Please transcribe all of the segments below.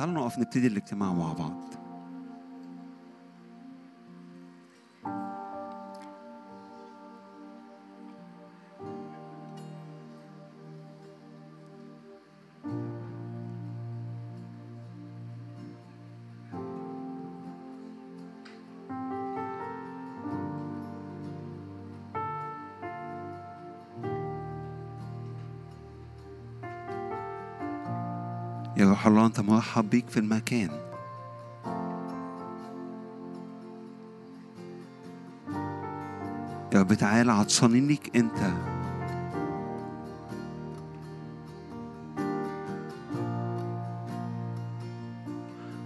تعالوا نقف نبتدي الاجتماع مع بعض. مرحب بيك في المكان. يا رب تعالى عطشانين ليك انت.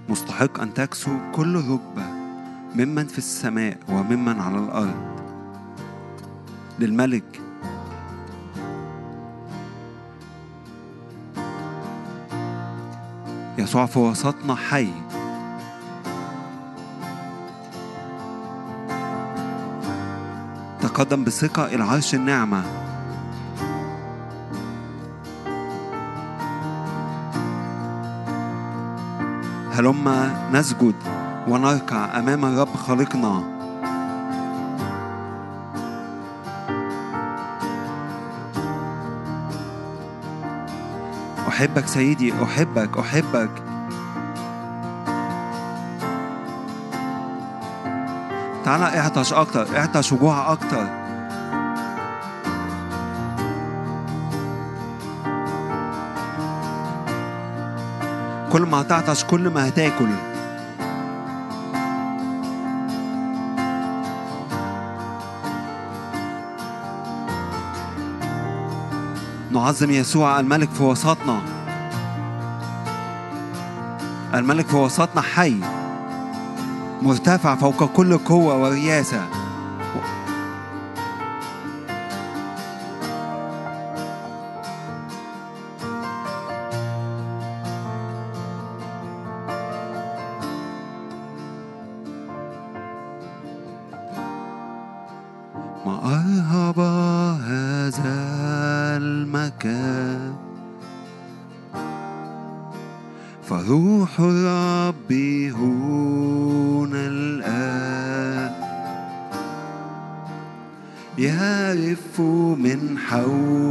مستحق أن تكسو كل ركبة ممن في السماء وممن على الأرض. للملك يسوع في وسطنا حي. تقدم بثقة إلى عرش النعمة. هلما نسجد ونركع أمام الرب خالقنا أحبك سيدي أحبك أحبك. تعالى اعطش أكتر اعطش وجوع أكتر. كل ما هتعطش كل ما هتاكل. نعظم يسوع الملك في وسطنا. الملك في وسطنا حي مرتفع فوق كل قوة ورياسة. ما أرهب هذا المكان فروح الرب هنا الآن. يرف من حولنا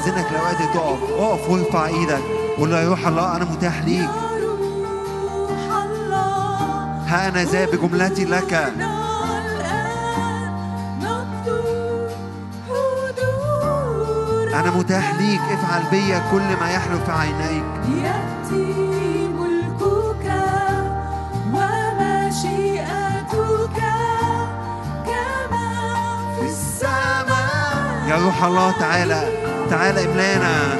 أذنك لو قادر تقف. أقف وارفع إيدك. قول له يا روح الله أنا متاح ليك. ها أنا ذا بجملتي لك. أنا متاح ليك. افعل بيا كل ما يحلو في عينيك. يأتي ملكك ومشيئتك كما في السماء يا روح الله تعالى. تعالى املانا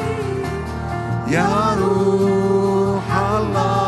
يا روح الله.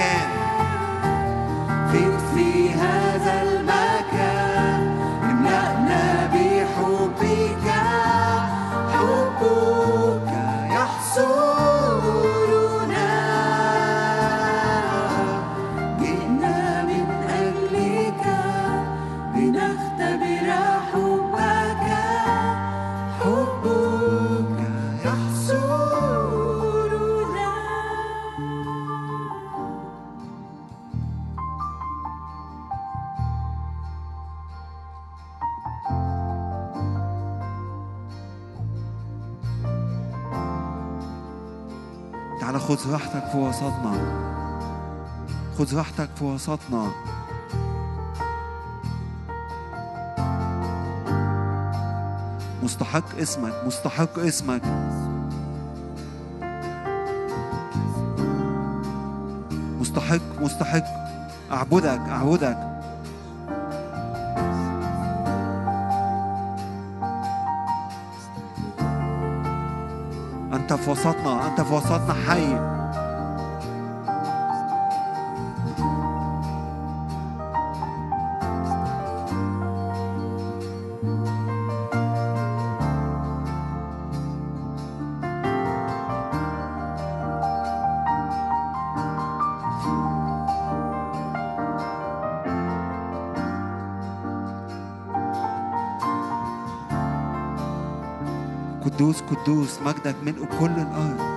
hand. خذ راحتك في وسطنا. خذ راحتك في وسطنا. مستحق اسمك مستحق اسمك. مستحق مستحق. أعبدك أعبدك. أنت في وسطنا أنت في وسطنا حي. قدوس قدوس مجدك ملء كل الأرض.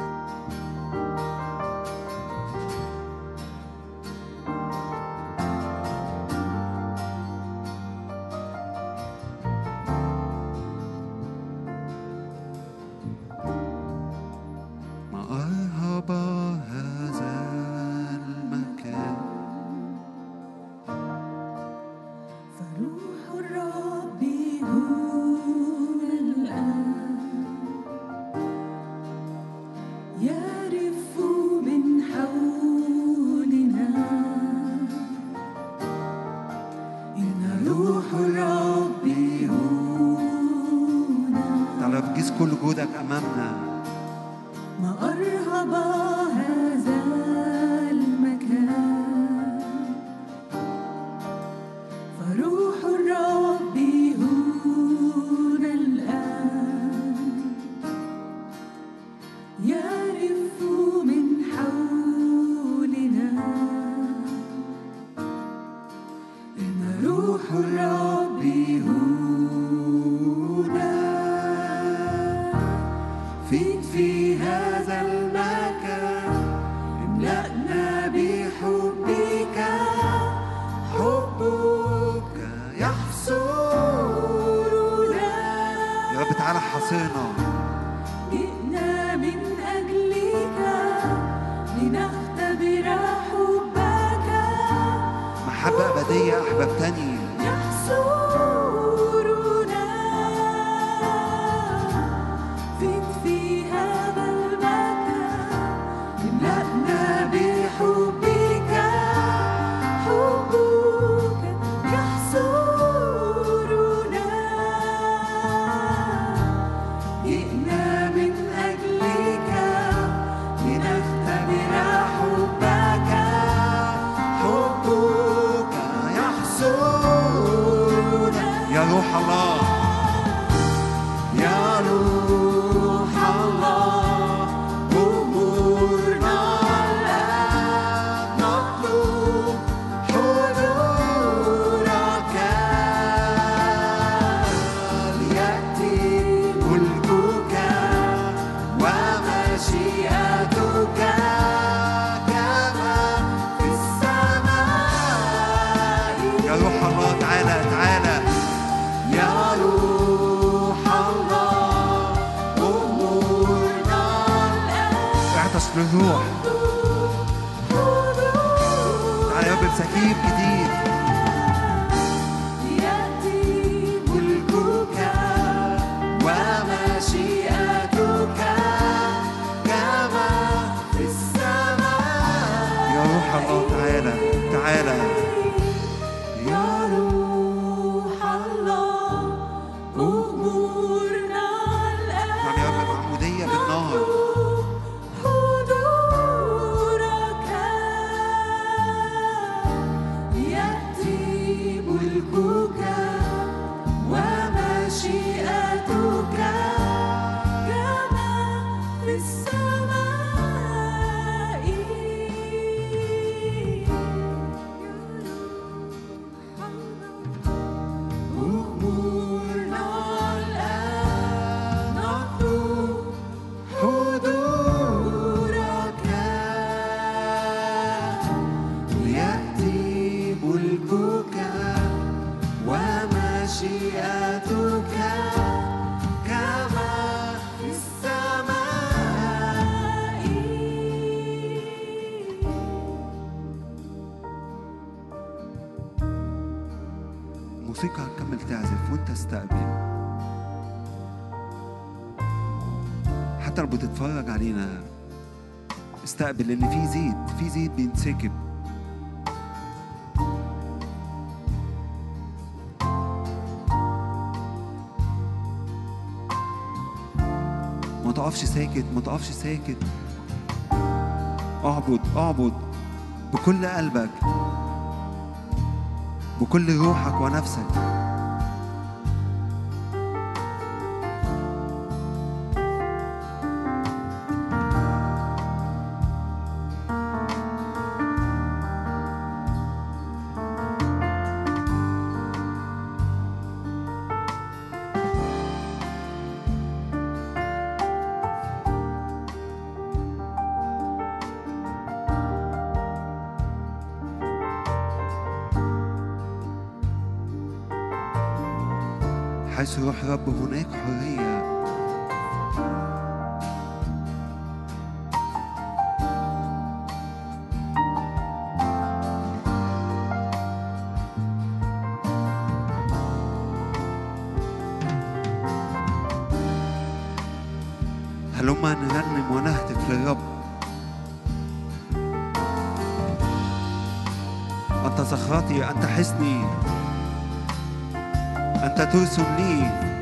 في زيت بينسكب ما تقفش ساكت ما تقفش ساكت. اعبد اعبد بكل قلبك بكل روحك ونفسك. بس روح رب هناك حرية. هلما نرنم ونهتف للرب. أنت صخرتي أنت حسني ستسميه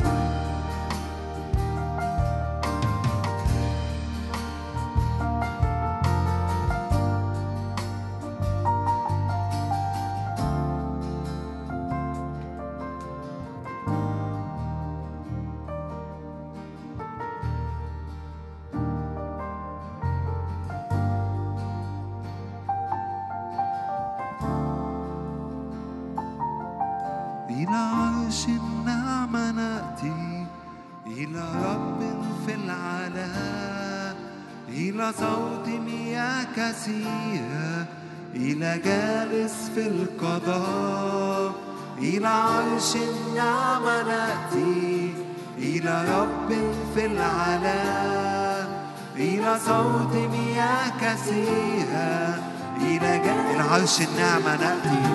نأتي إلى جانب العرش النعمة نأتي.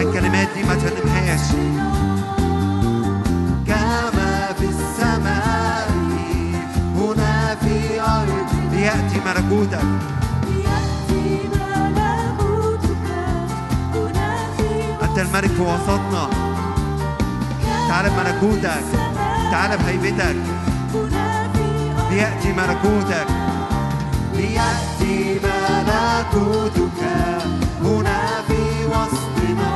الكلمات دي ما تنمهاش كما في السماء هنا في أرض ليأتي ملكوتك. يأتي ملكوتك. هنا في أنت الملك في وسطنا. تعال بملكوتك. تعال بهيبتك. ليأتي ملكوتك. ليأتي ملكوتك. هنا في وسطنا.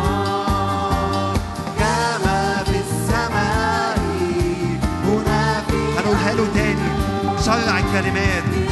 شرع الكلمات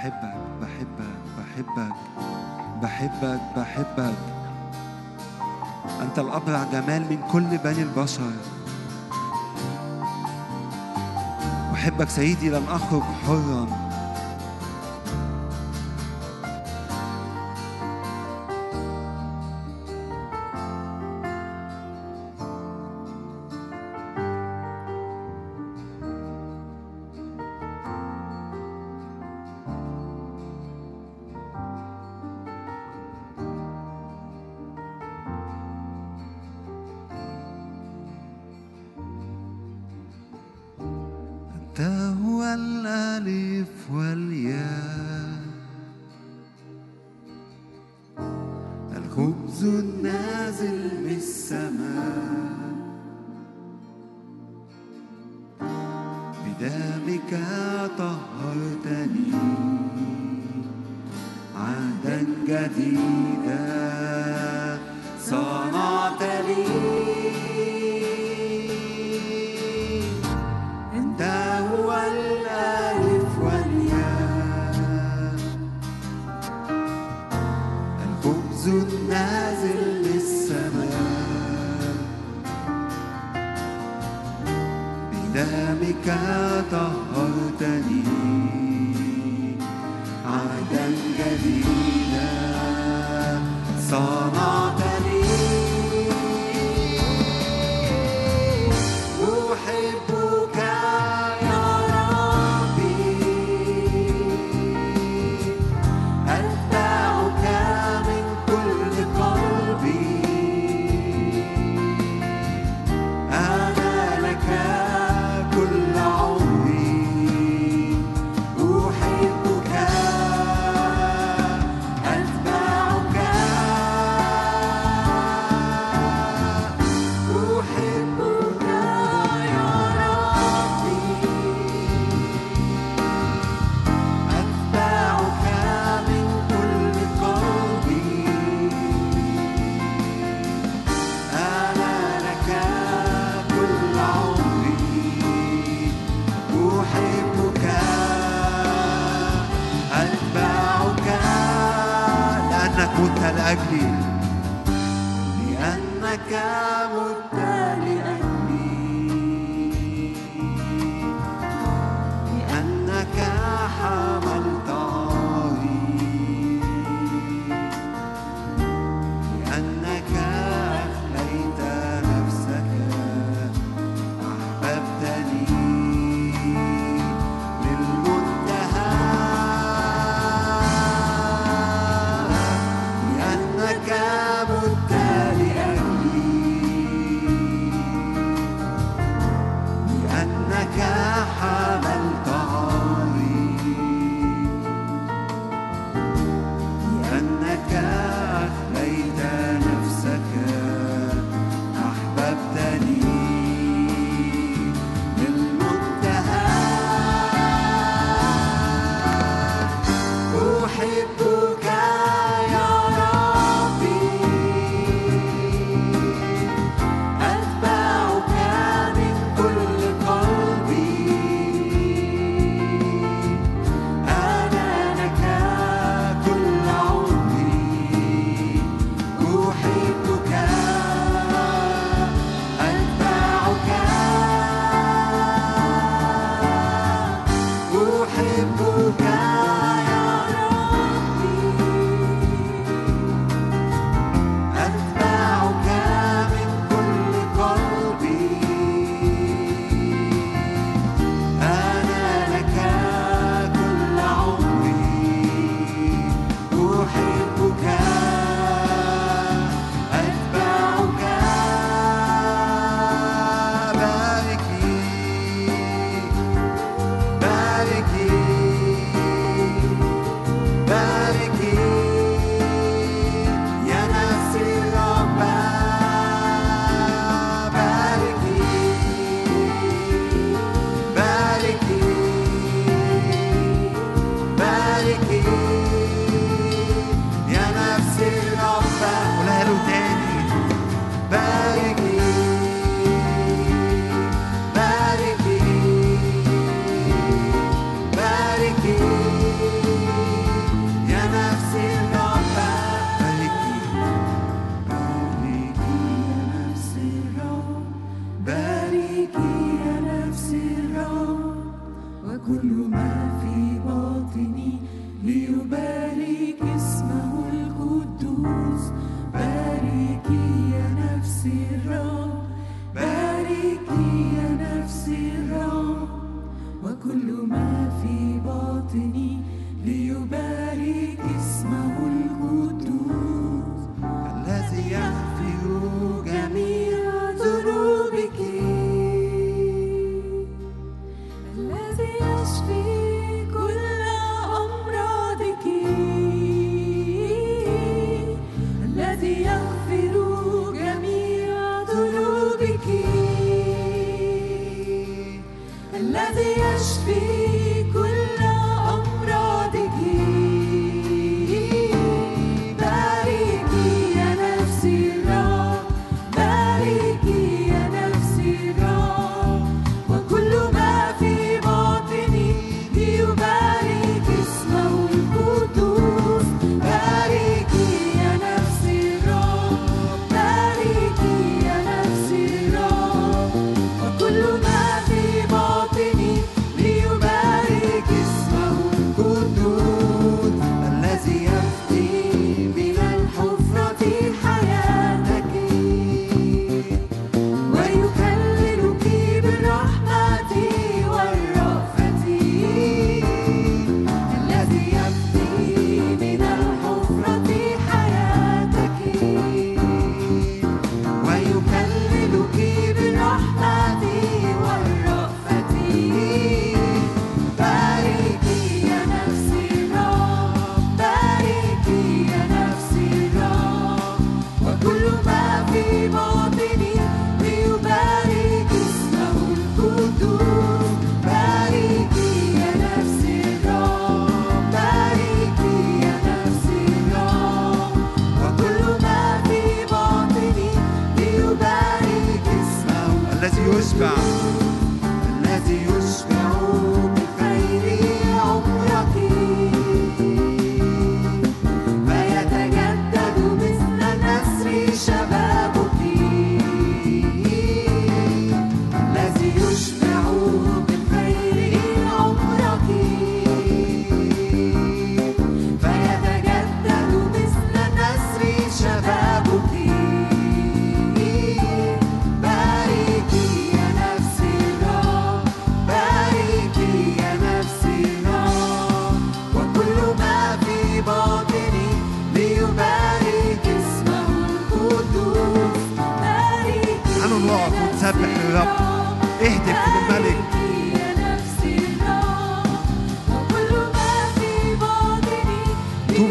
بحبك بحبك بحبك بحبك بحبك. أنت الأبرع جمال من كل بني البشر أحبك سيدي لن أخرج حرا.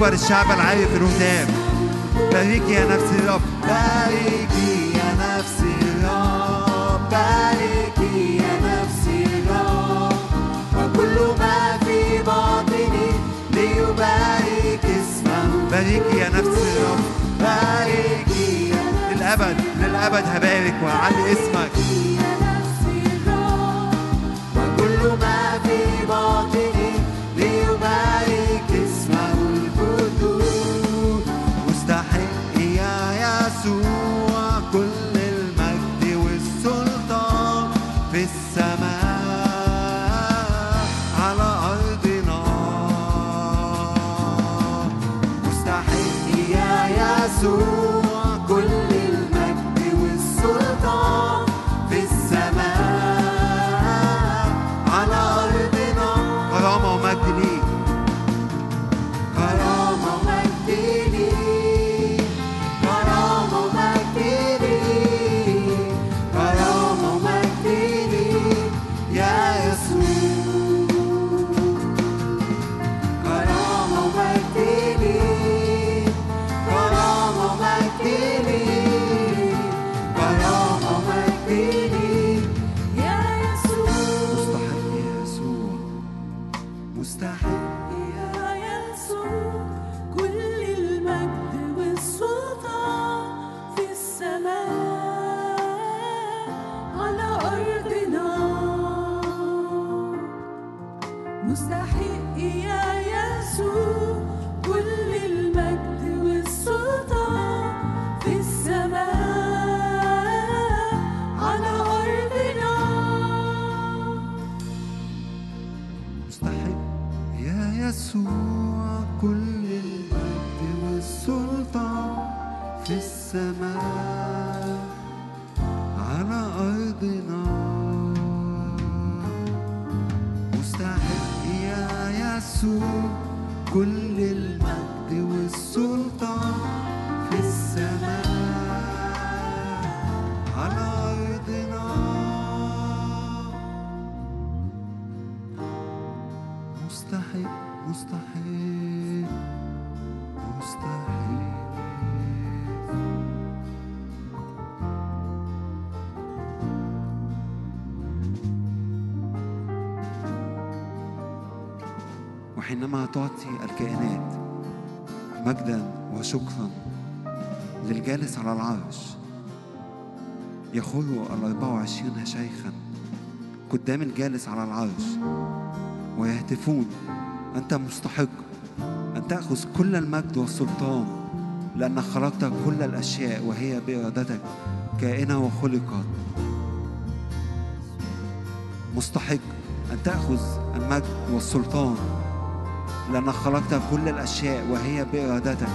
طوبى للشعب العارف الهتاف باركي يا نفسي الرب. باركي يا نفسي الرب. باركي يا نفسي الرب. وكل ما في باطني ليبارك اسمه. باركي يا نفسي الرب. باركي يا للأبد للأبد هبارك وأعلي اسمك. تعطي الكائنات مجدا وشكرا للجالس على العرش. يخر الأربعة وعشرين شيخا قدام الجالس على العرش ويهتفون أنت مستحق أن تأخذ كل المجد والسلطان لأنك خلقت كل الأشياء وهي بإرادتك كائنة وخلقت. مستحق أن تأخذ المجد والسلطان. لأنك خلقت كل الأشياء وهي بإرادتك.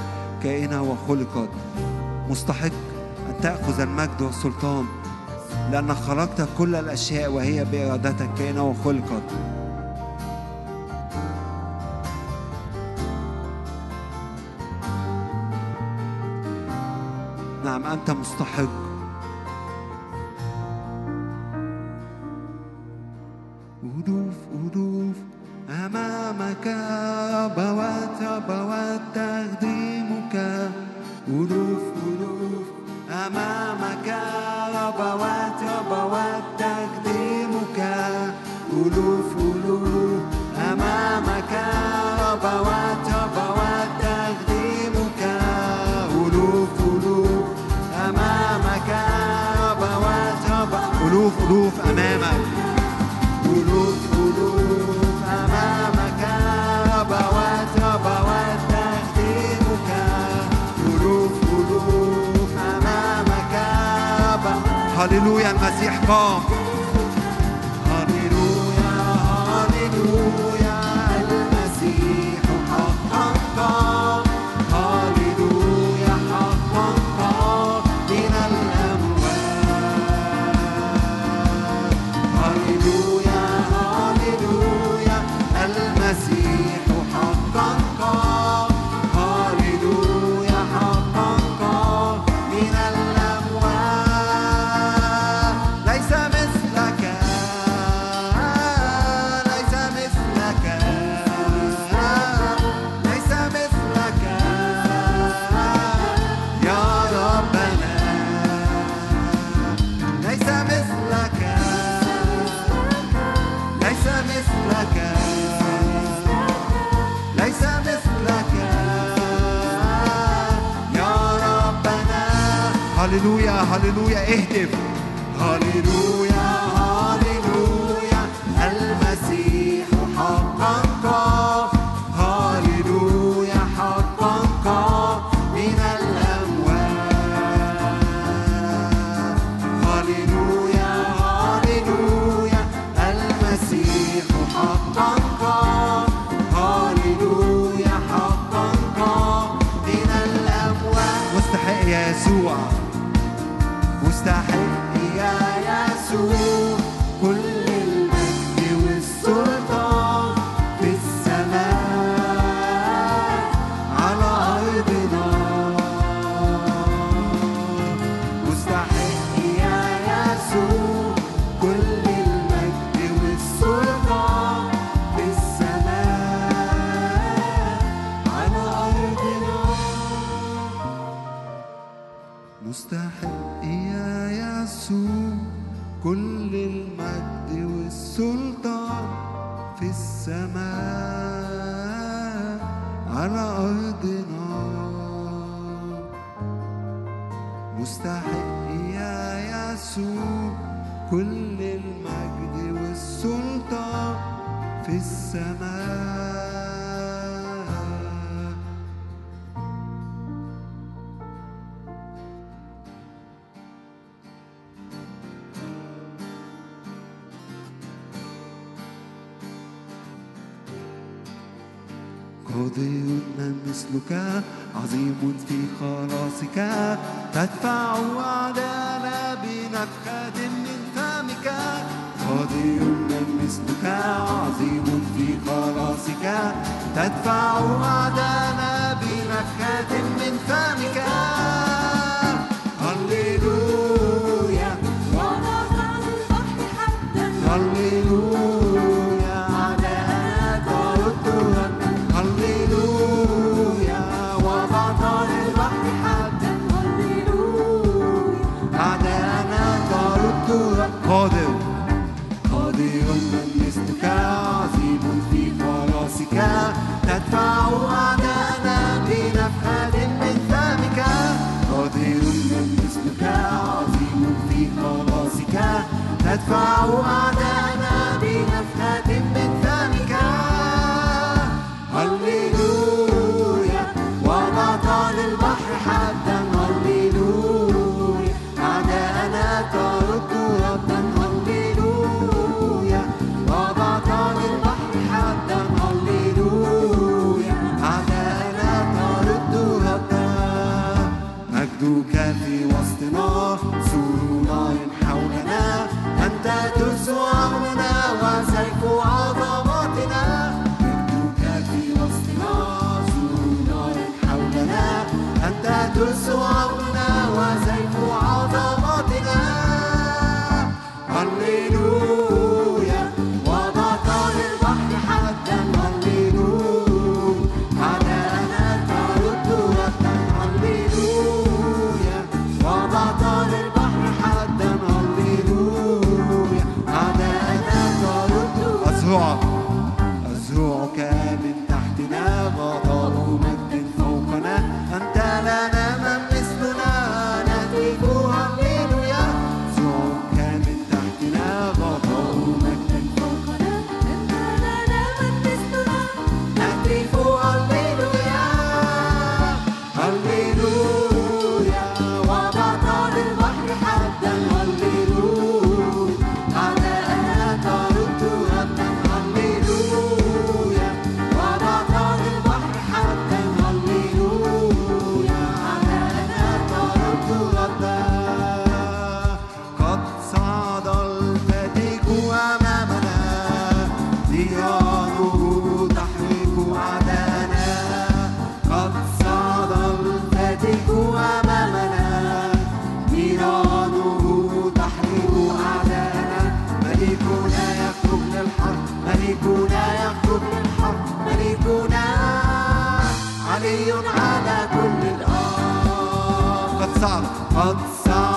كائنة وخلقت. مستحق أن تأخذ المجد والسلطان. لأنك خلقت كل الأشياء وهي بإرادتك. كائنة وخلقت. نعم أنت مستحق. fawada علي على كل الأرض. قد صعد قد صعد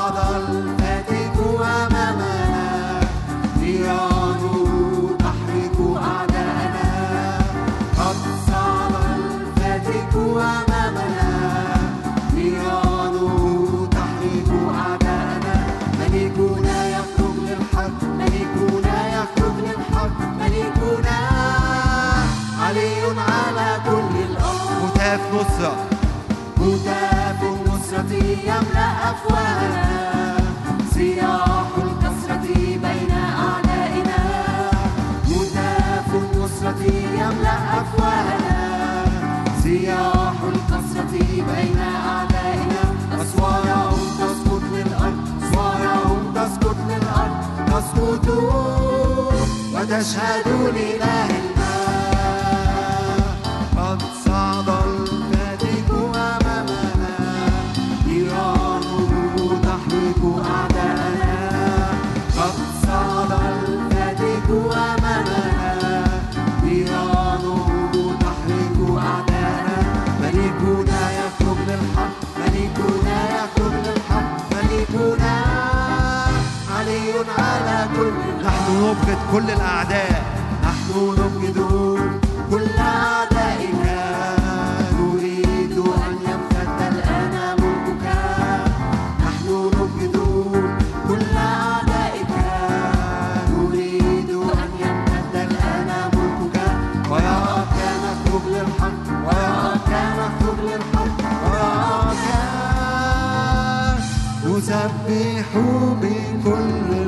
هتاف النصرة يملأ أفواهنا. صياح الكسرة بين أعدائنا. هتاف النصرة يملأ أفواهنا. صياح الكسرة بين أعدائنا. أسوارهم تسقط للأرض. أسوارهم تسقط للأرض. تسقط وتشهد لإله نحن نبغض كل الأعداء. نحن نبغض كل أعدائنا نريد أن يمتد الآن ملكك. نحن نبغض كل أعدائك. نريد أن يمتد الآن ملكك. ويراك نخرج للحق. ويراك نخرج للحق. ويراك نسبح بكل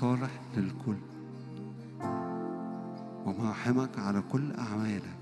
صالح للكل. ومراحمك على كل أعمالك.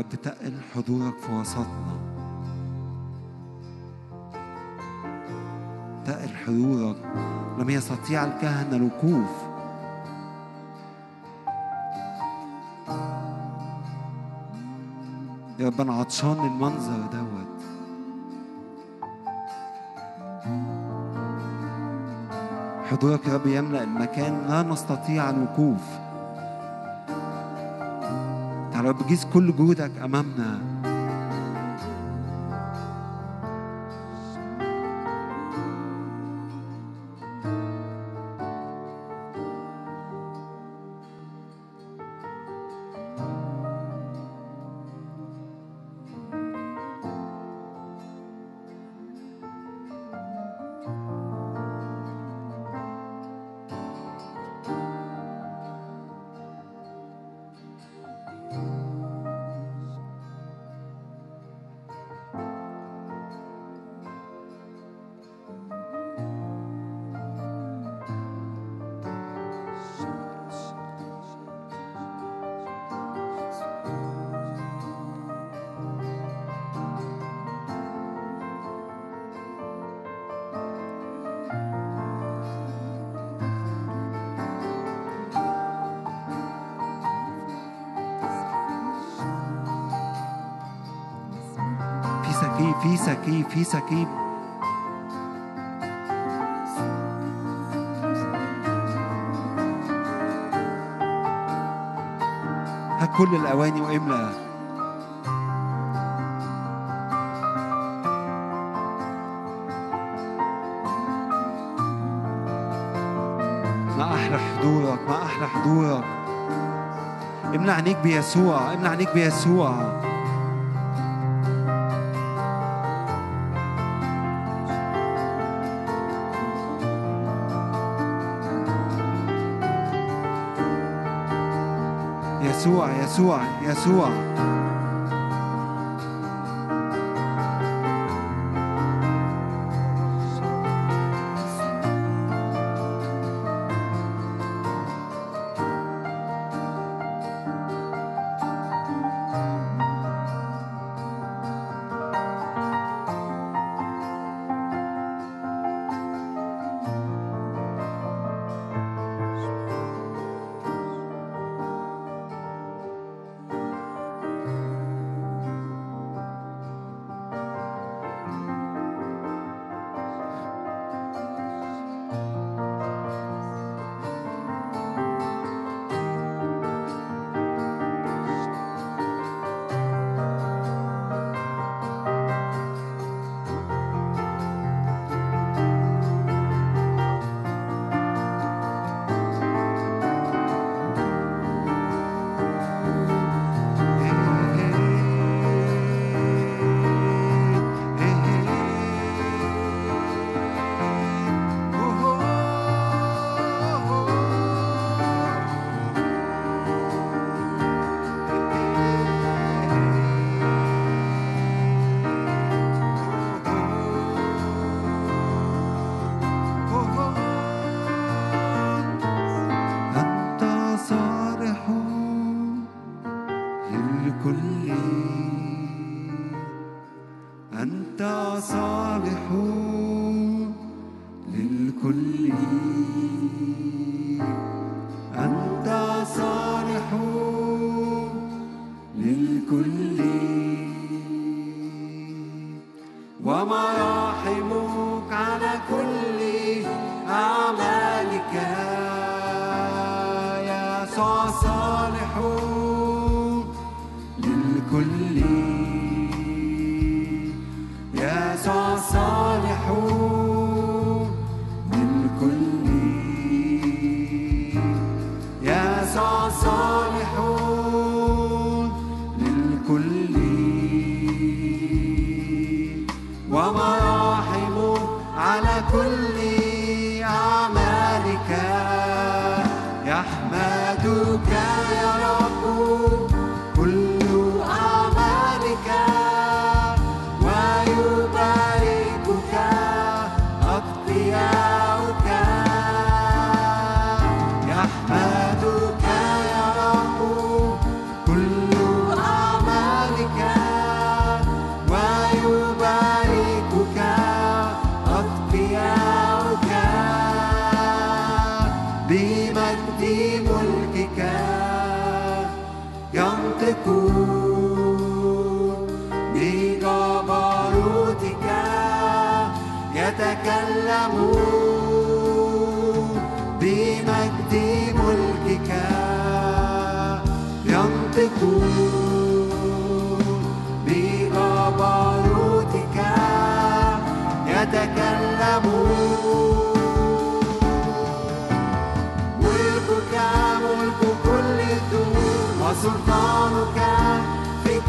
رب تقل حضورك في وسطنا. تقل حضورك. لم يستطيع الكهنة الوقوف. يا رب أنا عطشان للمنظر دوت. حضورك يا رب يملأ المكان. لا نستطيع الوقوف. يا رب جيز كل جهودك أمامنا. سكيب هات كل الأواني واملأ حضورك ما أحلى حضورك املى عينيك بيسوع املى عينيك بيسوع يسوع يسوع.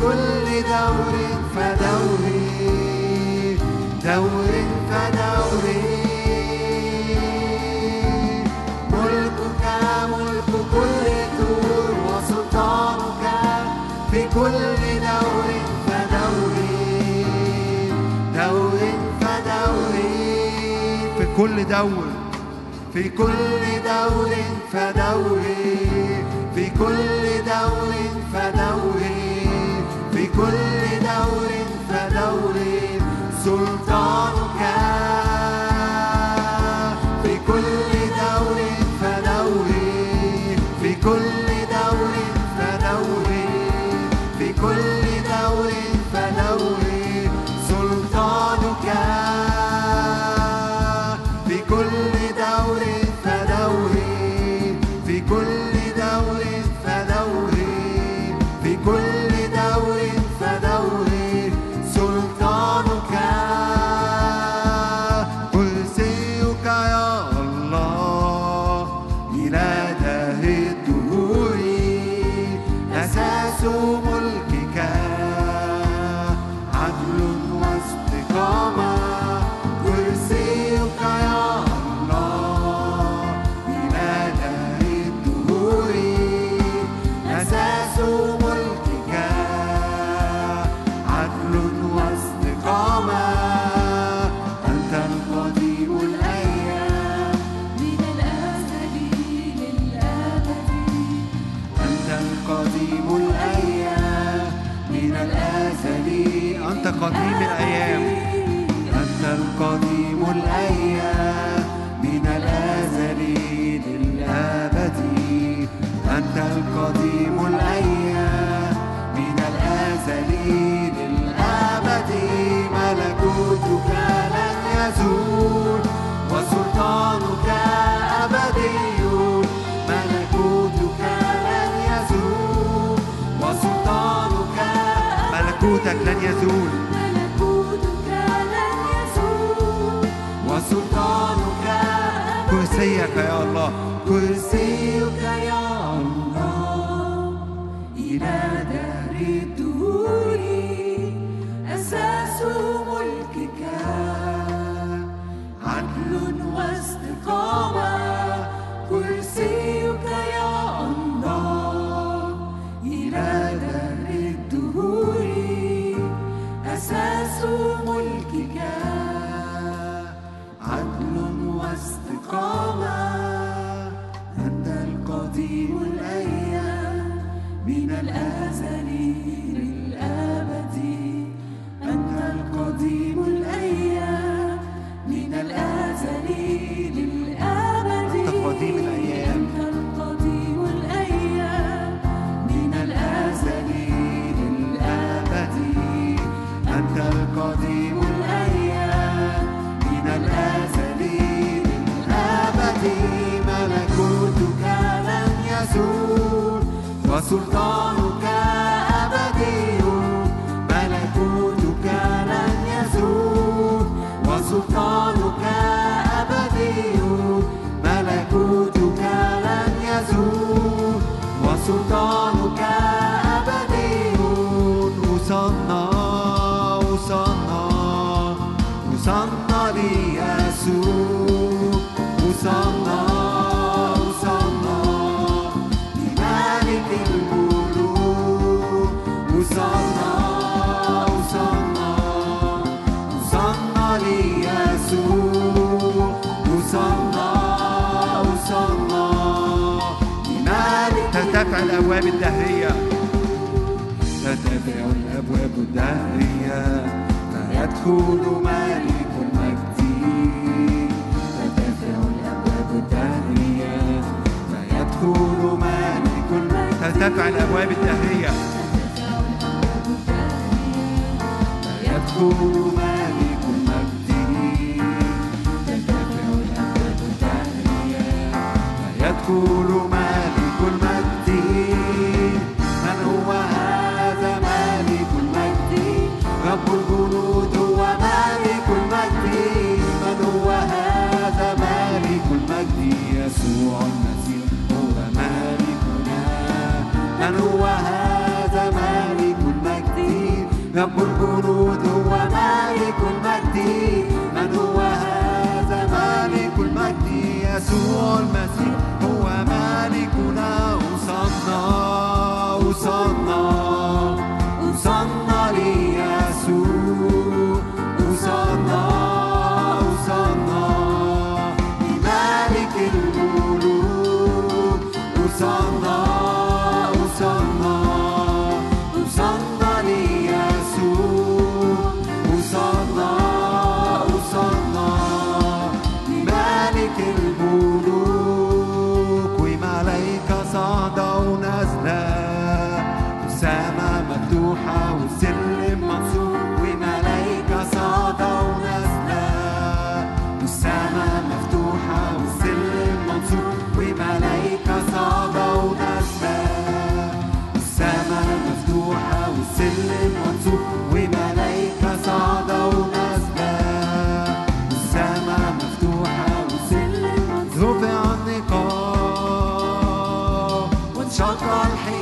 كل دور فدور دور فدور ملكك ملك كل الدور وسلطانك في كل دور فدور دور فدور في كل دور. في كل دور فدور في كل دور فدور سلطانك الأبواب الدهرية. تتبع الأبواب الدهرية. فيدخل مالك المجد تتبع الأبواب الدهرية. فيدخل مالك المجد ترتفع الأبواب الدهرية. فيدخل مالك مجدي تدافع الابواب الدهرية. فيدخل مالك الجنود المجد من هو هذا ملك المجد؟ يسوع المسيح هو ملكنا من هو هذا ملك المجد؟ الجنود المجد. من هو هذا ملك المجد؟ يسوع المسيح هو ملكنا sokol hi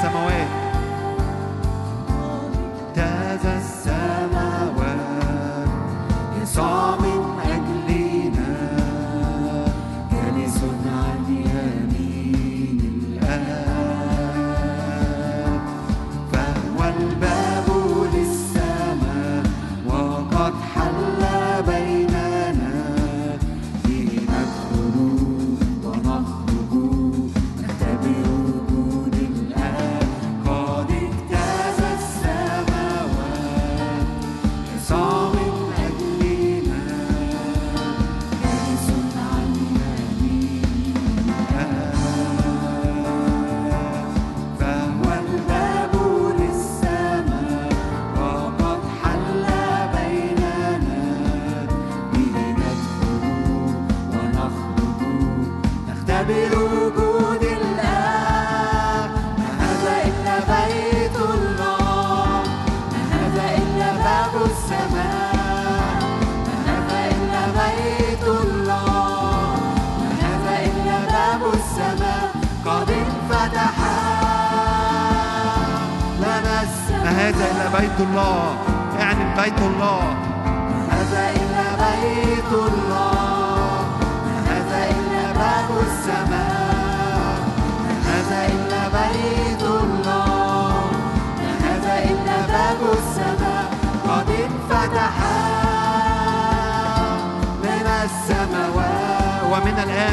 Samoel.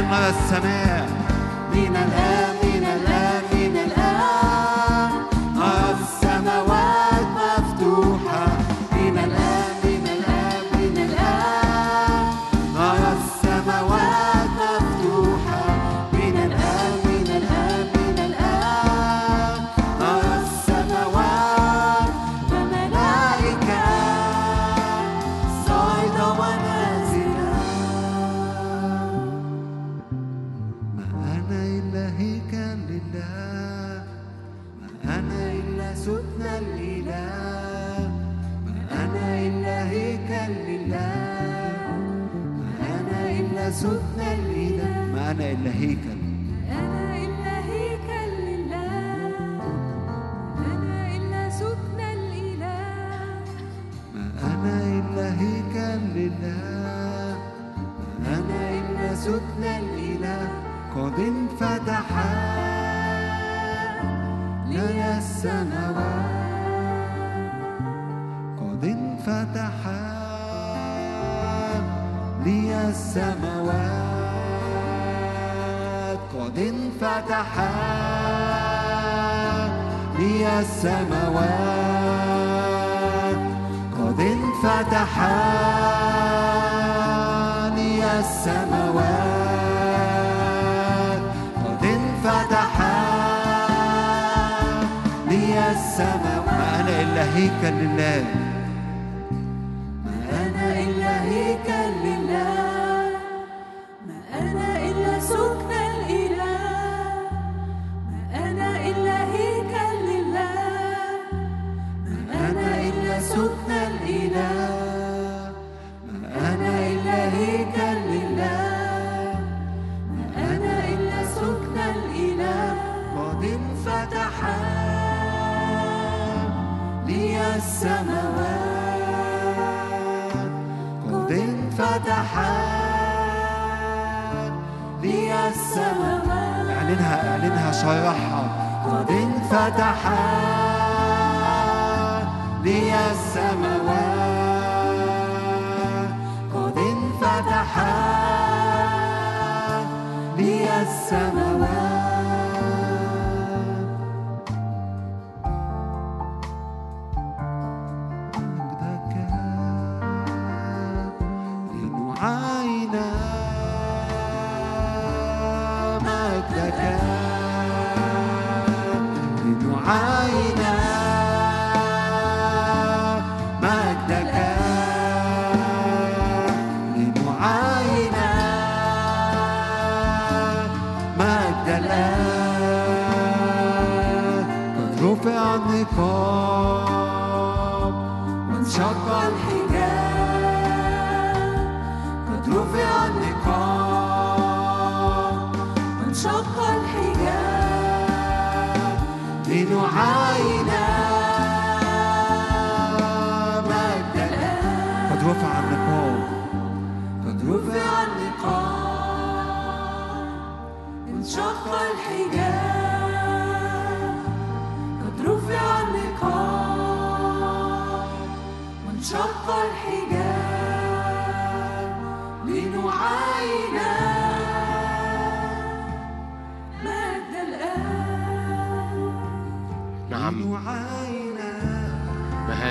مدى السماء. من الآن قد انفتحا لي السماوات. قد انفتحا لي السماوات. قد انفتحا لي السماوات. ما أنا إلا هيكل لله. أعلنها أعلنها شرحها قد انفتح لي السماوات. قد انفتح لي السماوات.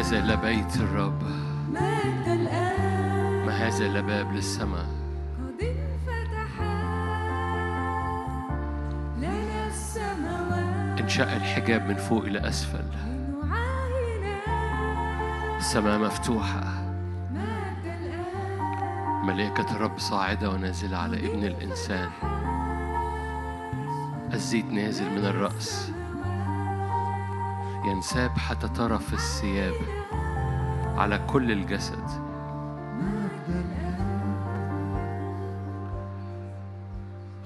هذا إلا بيت الرب ما هذا إلا باب للسماء؟ قد انفتحا لنا السماوات. انشق الحجاب من فوق إلى أسفل. السماء مفتوحة. ملائكة الرب صاعدة ونازلة على ابن الإنسان. الزيت نازل من الرأس. ينساب حتى طرف الثياب. على كل الجسد.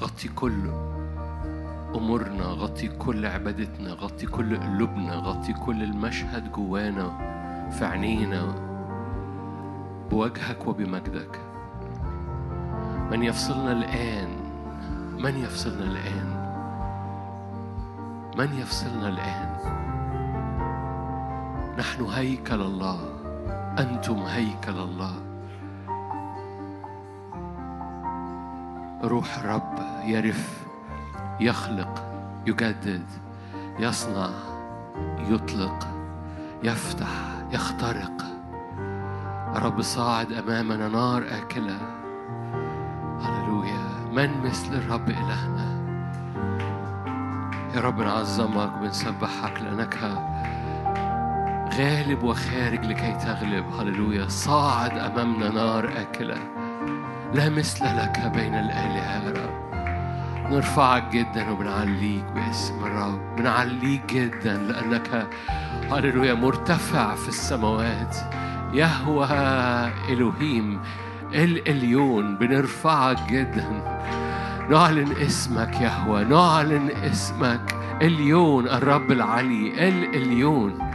غطي كل أمورنا غطي كل عبادتنا غطي كل قلوبنا غطي كل المشهد جوانا في عينينا بوجهك وبمجدك. من يفصلنا الآن؟ من يفصلنا الآن؟ من يفصلنا الآن؟ نحن هيكل الله. أنتم هيكل الله. روح الرب يرف يخلق يجدد يصنع يطلق يفتح يخترق. الرب صاعد أمامنا نار آكلة. هللويا. من مثل الرب إلهنا؟ يا رب نعظمك وبنسبحك لأنك غالب وخارج لكي تغلب. هللويا. صاعد أمامنا نار آكلة. لا مثل لك بين الآلهة يا رب نرفعك جدا وبنعليك باسم الرب. بنعليك جدا لأنك هللويا مرتفع في السماوات. يهوى إلهيم الإليون بنرفعك جدا. نعلن اسمك يهوى. نعلن اسمك اليون الرب العلي الإليون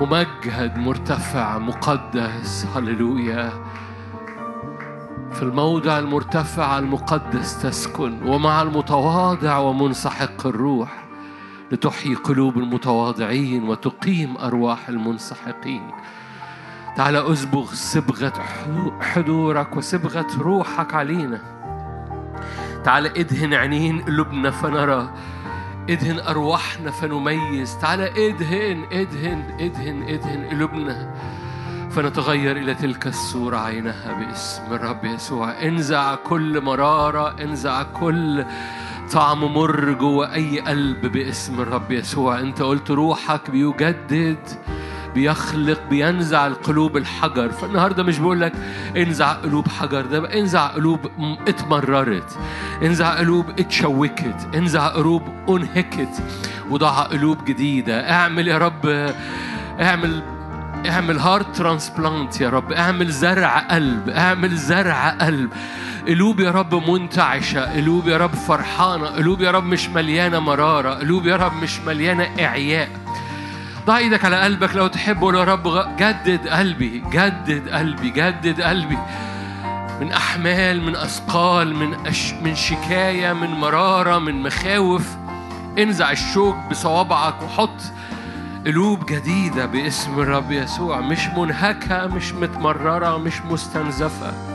ممجد مرتفع مقدس هللويا. في الموضع المرتفع المقدس تسكن ومع المتواضع ومنسحق الروح لتحيي قلوب المتواضعين وتقيم أرواح المنسحقين. تعال أسبغ صبغة حضورك وصبغة روحك علينا. تعال إدهن عينين قلوبنا فنرى. إدهن أرواحنا فنميز. تعال إدهن إدهن إدهن إدهن قلوبنا. فنتغير إلى تلك الصورة عينها باسم الرب يسوع. انزع كل مرارة انزع كل طعم مر جوه أي قلب باسم الرب يسوع. أنت قلت روحك بيجدد بيخلق بينزع القلوب الحجر. فالنهاردة مش بقول لك انزع قلوب حجر ده انزع قلوب اتمررت انزع قلوب اتشوكت انزع قلوب انهكت وضع قلوب جديدة. اعمل يا رب اعمل اعمل heart transplant يا رب اعمل زرع قلب اعمل زرع قلب. قلوب يا رب منتعشة قلوب يا رب فرحانة قلوب يا رب مش مليانة مرارة قلوب يا رب مش مليانة إعياء. ضع إيدك على قلبك لو تحب قول يا رب جدد قلبي جدد قلبي جدد قلبي. من أحمال من أثقال من أش من شكاية من مرارة من مخاوف. انزع الشوك بصوابعك وحط قلوب جديدة باسم الرب يسوع. مش منهكة مش متمررة مش مستنزفة.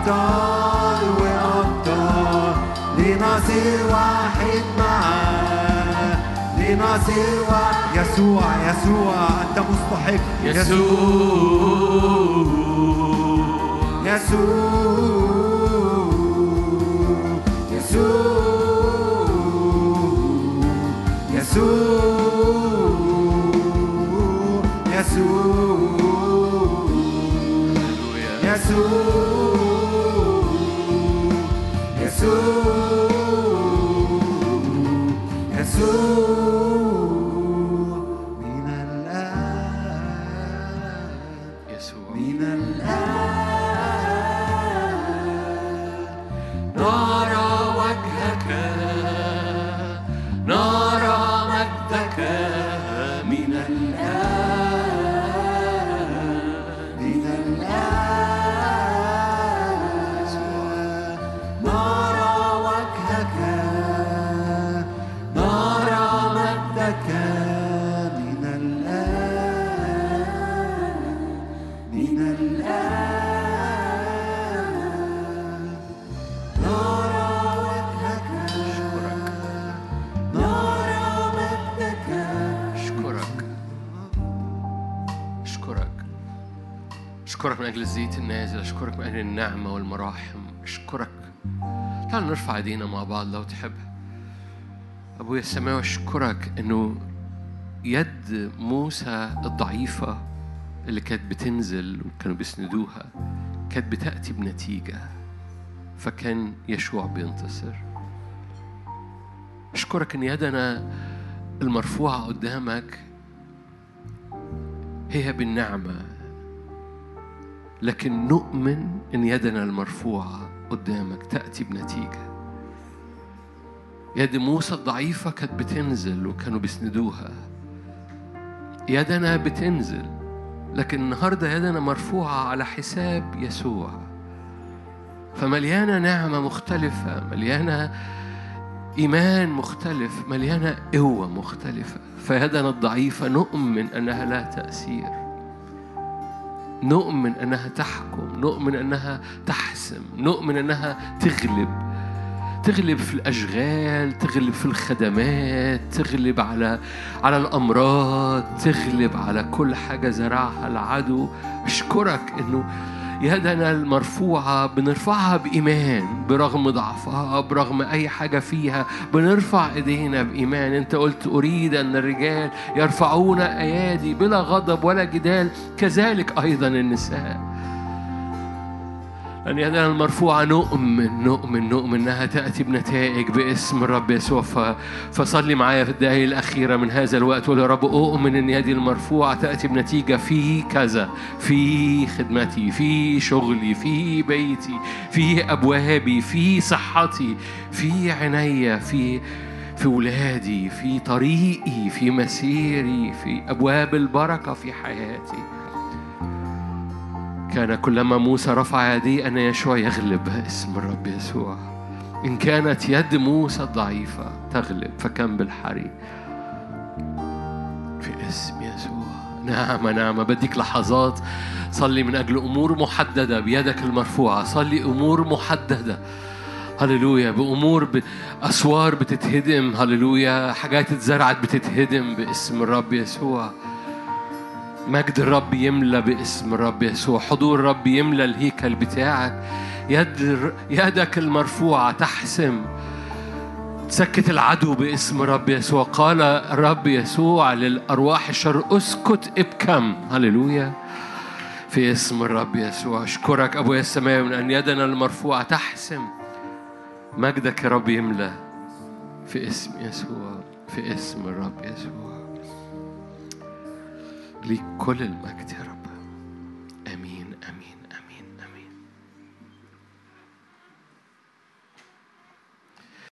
أكتر وأكتر لنصير واحد معاك لنصير واحد. يسوع يسوع أنت مستحق. يسوع يسوع يسوع يسوع يسوع يسوع So. أجل الزيت النازل أشكرك من أجل النعمة والمراحم. أشكرك. تعال نرفع إيدينا مع بعض لو تحب. أبويا السماوي أشكرك إنه يد موسى الضعيفة اللي كانت بتنزل وكانوا بيسندوها كانت بتأتي بنتيجة فكان يشوع بينتصر. أشكرك إن يدنا المرفوعة قدامك هي بالنعمة. لكن نؤمن إن يدنا المرفوعة قدامك تأتي بنتيجة. يد موسى الضعيفة كانت بتنزل وكانوا بيسندوها. يدنا بتنزل لكن النهاردة يدنا مرفوعة على حساب يسوع. فمليانة نعمة مختلفة مليانة إيمان مختلف مليانة قوة مختلفة. فيدنا الضعيفة نؤمن أنها لا تأثير. نؤمن أنها تحكم نؤمن أنها تحسم نؤمن أنها تغلب. تغلب في الأشغال تغلب في الخدمات تغلب على على الأمراض تغلب على كل حاجة زرعها العدو. أشكرك إنه يدنا المرفوعة بنرفعها بإيمان برغم ضعفها برغم أي حاجة فيها بنرفع إيدينا بإيمان. أنت قلت أريد أن الرجال يرفعون أيادي بلا غضب ولا جدال كذلك أيضا النساء. أن يدنا المرفوعة نؤمن نؤمن نؤمن أنها تأتي بنتائج باسم الرب يسوع. فصلي معايا في الدقايق الأخيرة من هذا الوقت. وقول يا رب أؤمن أن يدي المرفوعة تأتي بنتيجة في كذا في خدمتي في شغلي في بيتي في أبوابي في صحتي في عينيا في في ولادي في طريقي في مسيري في أبواب البركة في حياتي. كان كلما موسى رفع يديه أن يشوع يغلب اسم الرب يسوع. إن كانت يد موسى ضعيفة تغلب فكم بالحري في اسم يسوع. نعمة نعمة بديك لحظات. صلي من أجل أمور محددة بيدك المرفوعة. صلي أمور محددة. هللويا بأمور ب... أسوار بتتهدم. هللويا حاجات اتزرعت بتتهدم باسم الرب يسوع. مجد الرب يملى باسم الرب يسوع. حضور الرب يملى الهيكل بتاعك. يد يدك المرفوعة تحسم. سكت العدو باسم رب يسوع. قال الرب يسوع للأرواح الشر اسكت ابكم. هللويا. في اسم الرب يسوع. أشكرك أبويا السماوي من أن يدنا المرفوعة تحسم. مجدك يا رب يملى في اسم يسوع. في اسم الرب يسوع. ليك كل المجد يا رب.